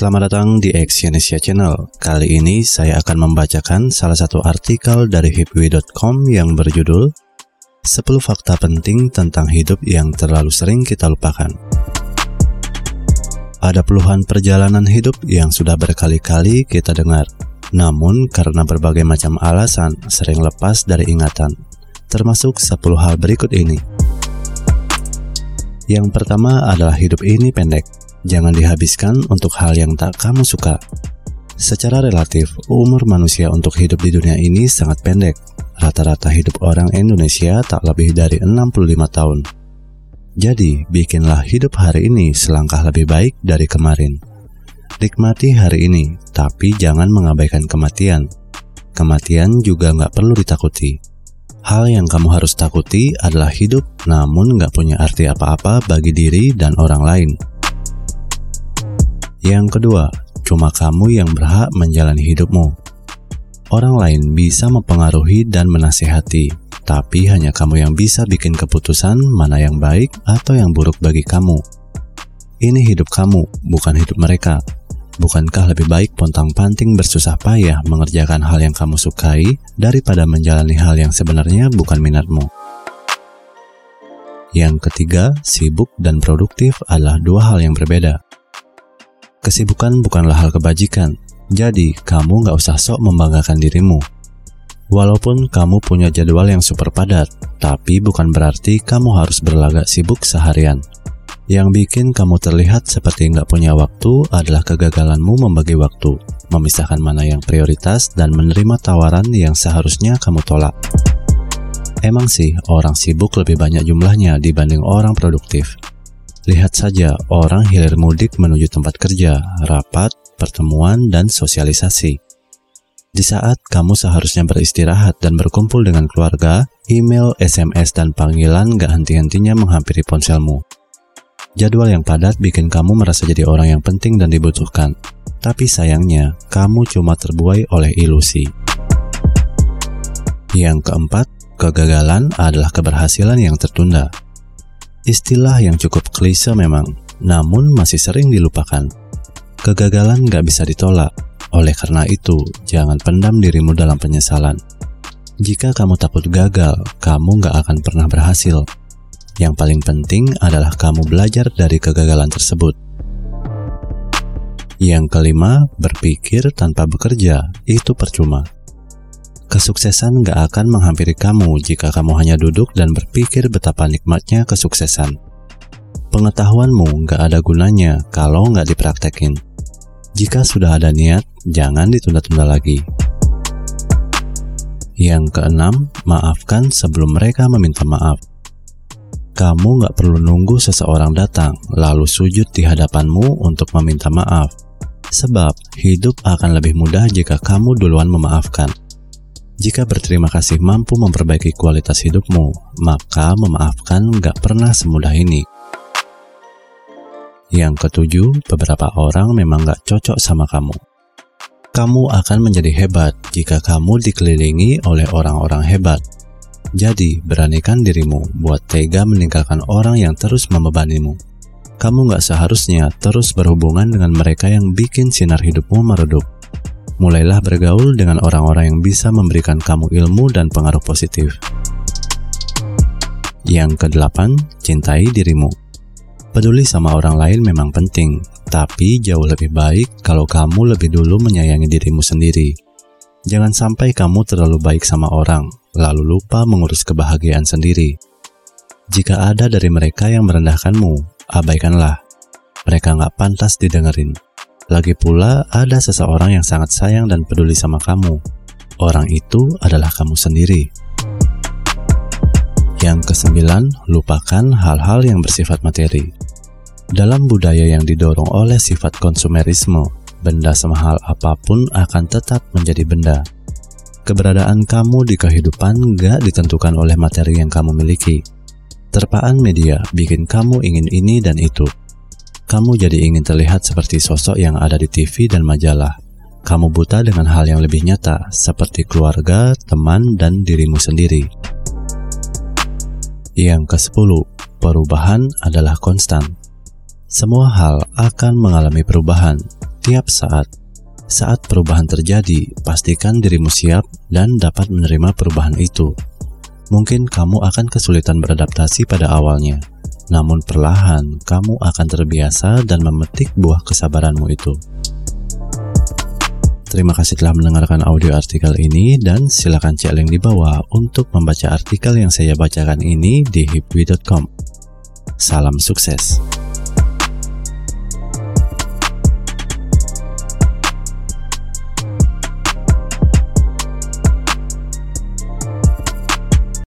selamat datang di Exyonesia Channel. Kali ini saya akan membacakan salah satu artikel dari hipwi.com yang berjudul 10 fakta penting tentang hidup yang terlalu sering kita lupakan. Ada puluhan perjalanan hidup yang sudah berkali-kali kita dengar, namun karena berbagai macam alasan sering lepas dari ingatan, termasuk 10 hal berikut ini. Yang pertama adalah hidup ini pendek jangan dihabiskan untuk hal yang tak kamu suka. Secara relatif, umur manusia untuk hidup di dunia ini sangat pendek. Rata-rata hidup orang Indonesia tak lebih dari 65 tahun. Jadi, bikinlah hidup hari ini selangkah lebih baik dari kemarin. Nikmati hari ini, tapi jangan mengabaikan kematian. Kematian juga nggak perlu ditakuti. Hal yang kamu harus takuti adalah hidup namun nggak punya arti apa-apa bagi diri dan orang lain. Yang kedua, cuma kamu yang berhak menjalani hidupmu. Orang lain bisa mempengaruhi dan menasehati, tapi hanya kamu yang bisa bikin keputusan mana yang baik atau yang buruk bagi kamu. Ini hidup kamu, bukan hidup mereka. Bukankah lebih baik pontang-panting bersusah payah mengerjakan hal yang kamu sukai daripada menjalani hal yang sebenarnya bukan minatmu? Yang ketiga, sibuk dan produktif adalah dua hal yang berbeda. Kesibukan bukanlah hal kebajikan, jadi kamu nggak usah sok membanggakan dirimu. Walaupun kamu punya jadwal yang super padat, tapi bukan berarti kamu harus berlagak sibuk seharian. Yang bikin kamu terlihat seperti nggak punya waktu adalah kegagalanmu membagi waktu, memisahkan mana yang prioritas dan menerima tawaran yang seharusnya kamu tolak. Emang sih, orang sibuk lebih banyak jumlahnya dibanding orang produktif. Lihat saja orang hilir mudik menuju tempat kerja, rapat, pertemuan, dan sosialisasi. Di saat kamu seharusnya beristirahat dan berkumpul dengan keluarga, email, SMS, dan panggilan gak henti-hentinya menghampiri ponselmu. Jadwal yang padat bikin kamu merasa jadi orang yang penting dan dibutuhkan. Tapi sayangnya, kamu cuma terbuai oleh ilusi. Yang keempat, kegagalan adalah keberhasilan yang tertunda. Istilah yang cukup klise memang, namun masih sering dilupakan. Kegagalan gak bisa ditolak, oleh karena itu jangan pendam dirimu dalam penyesalan. Jika kamu takut gagal, kamu gak akan pernah berhasil. Yang paling penting adalah kamu belajar dari kegagalan tersebut. Yang kelima, berpikir tanpa bekerja itu percuma. Kesuksesan gak akan menghampiri kamu jika kamu hanya duduk dan berpikir betapa nikmatnya kesuksesan. Pengetahuanmu gak ada gunanya kalau gak dipraktekin. Jika sudah ada niat, jangan ditunda-tunda lagi. Yang keenam, maafkan sebelum mereka meminta maaf. Kamu gak perlu nunggu seseorang datang, lalu sujud di hadapanmu untuk meminta maaf. Sebab, hidup akan lebih mudah jika kamu duluan memaafkan. Jika berterima kasih mampu memperbaiki kualitas hidupmu, maka memaafkan gak pernah semudah ini. Yang ketujuh, beberapa orang memang gak cocok sama kamu. Kamu akan menjadi hebat jika kamu dikelilingi oleh orang-orang hebat. Jadi, beranikan dirimu buat tega meninggalkan orang yang terus membebanimu. Kamu gak seharusnya terus berhubungan dengan mereka yang bikin sinar hidupmu meredup mulailah bergaul dengan orang-orang yang bisa memberikan kamu ilmu dan pengaruh positif. Yang kedelapan, cintai dirimu. Peduli sama orang lain memang penting, tapi jauh lebih baik kalau kamu lebih dulu menyayangi dirimu sendiri. Jangan sampai kamu terlalu baik sama orang, lalu lupa mengurus kebahagiaan sendiri. Jika ada dari mereka yang merendahkanmu, abaikanlah. Mereka nggak pantas didengerin. Lagi pula, ada seseorang yang sangat sayang dan peduli sama kamu. Orang itu adalah kamu sendiri. Yang kesembilan, lupakan hal-hal yang bersifat materi. Dalam budaya yang didorong oleh sifat konsumerisme, benda semahal apa pun akan tetap menjadi benda. Keberadaan kamu di kehidupan gak ditentukan oleh materi yang kamu miliki. Terpaan media bikin kamu ingin ini dan itu kamu jadi ingin terlihat seperti sosok yang ada di TV dan majalah. Kamu buta dengan hal yang lebih nyata, seperti keluarga, teman, dan dirimu sendiri. Yang ke-10, perubahan adalah konstan. Semua hal akan mengalami perubahan. Setiap saat. Saat perubahan terjadi, pastikan dirimu siap dan dapat menerima perubahan itu. Mungkin kamu akan kesulitan beradaptasi pada awalnya, namun perlahan kamu akan terbiasa dan memetik buah kesabaranmu itu. Terima kasih telah mendengarkan audio artikel ini dan silakan cek link di bawah untuk membaca artikel yang saya bacakan ini di hipwi.com. Salam sukses.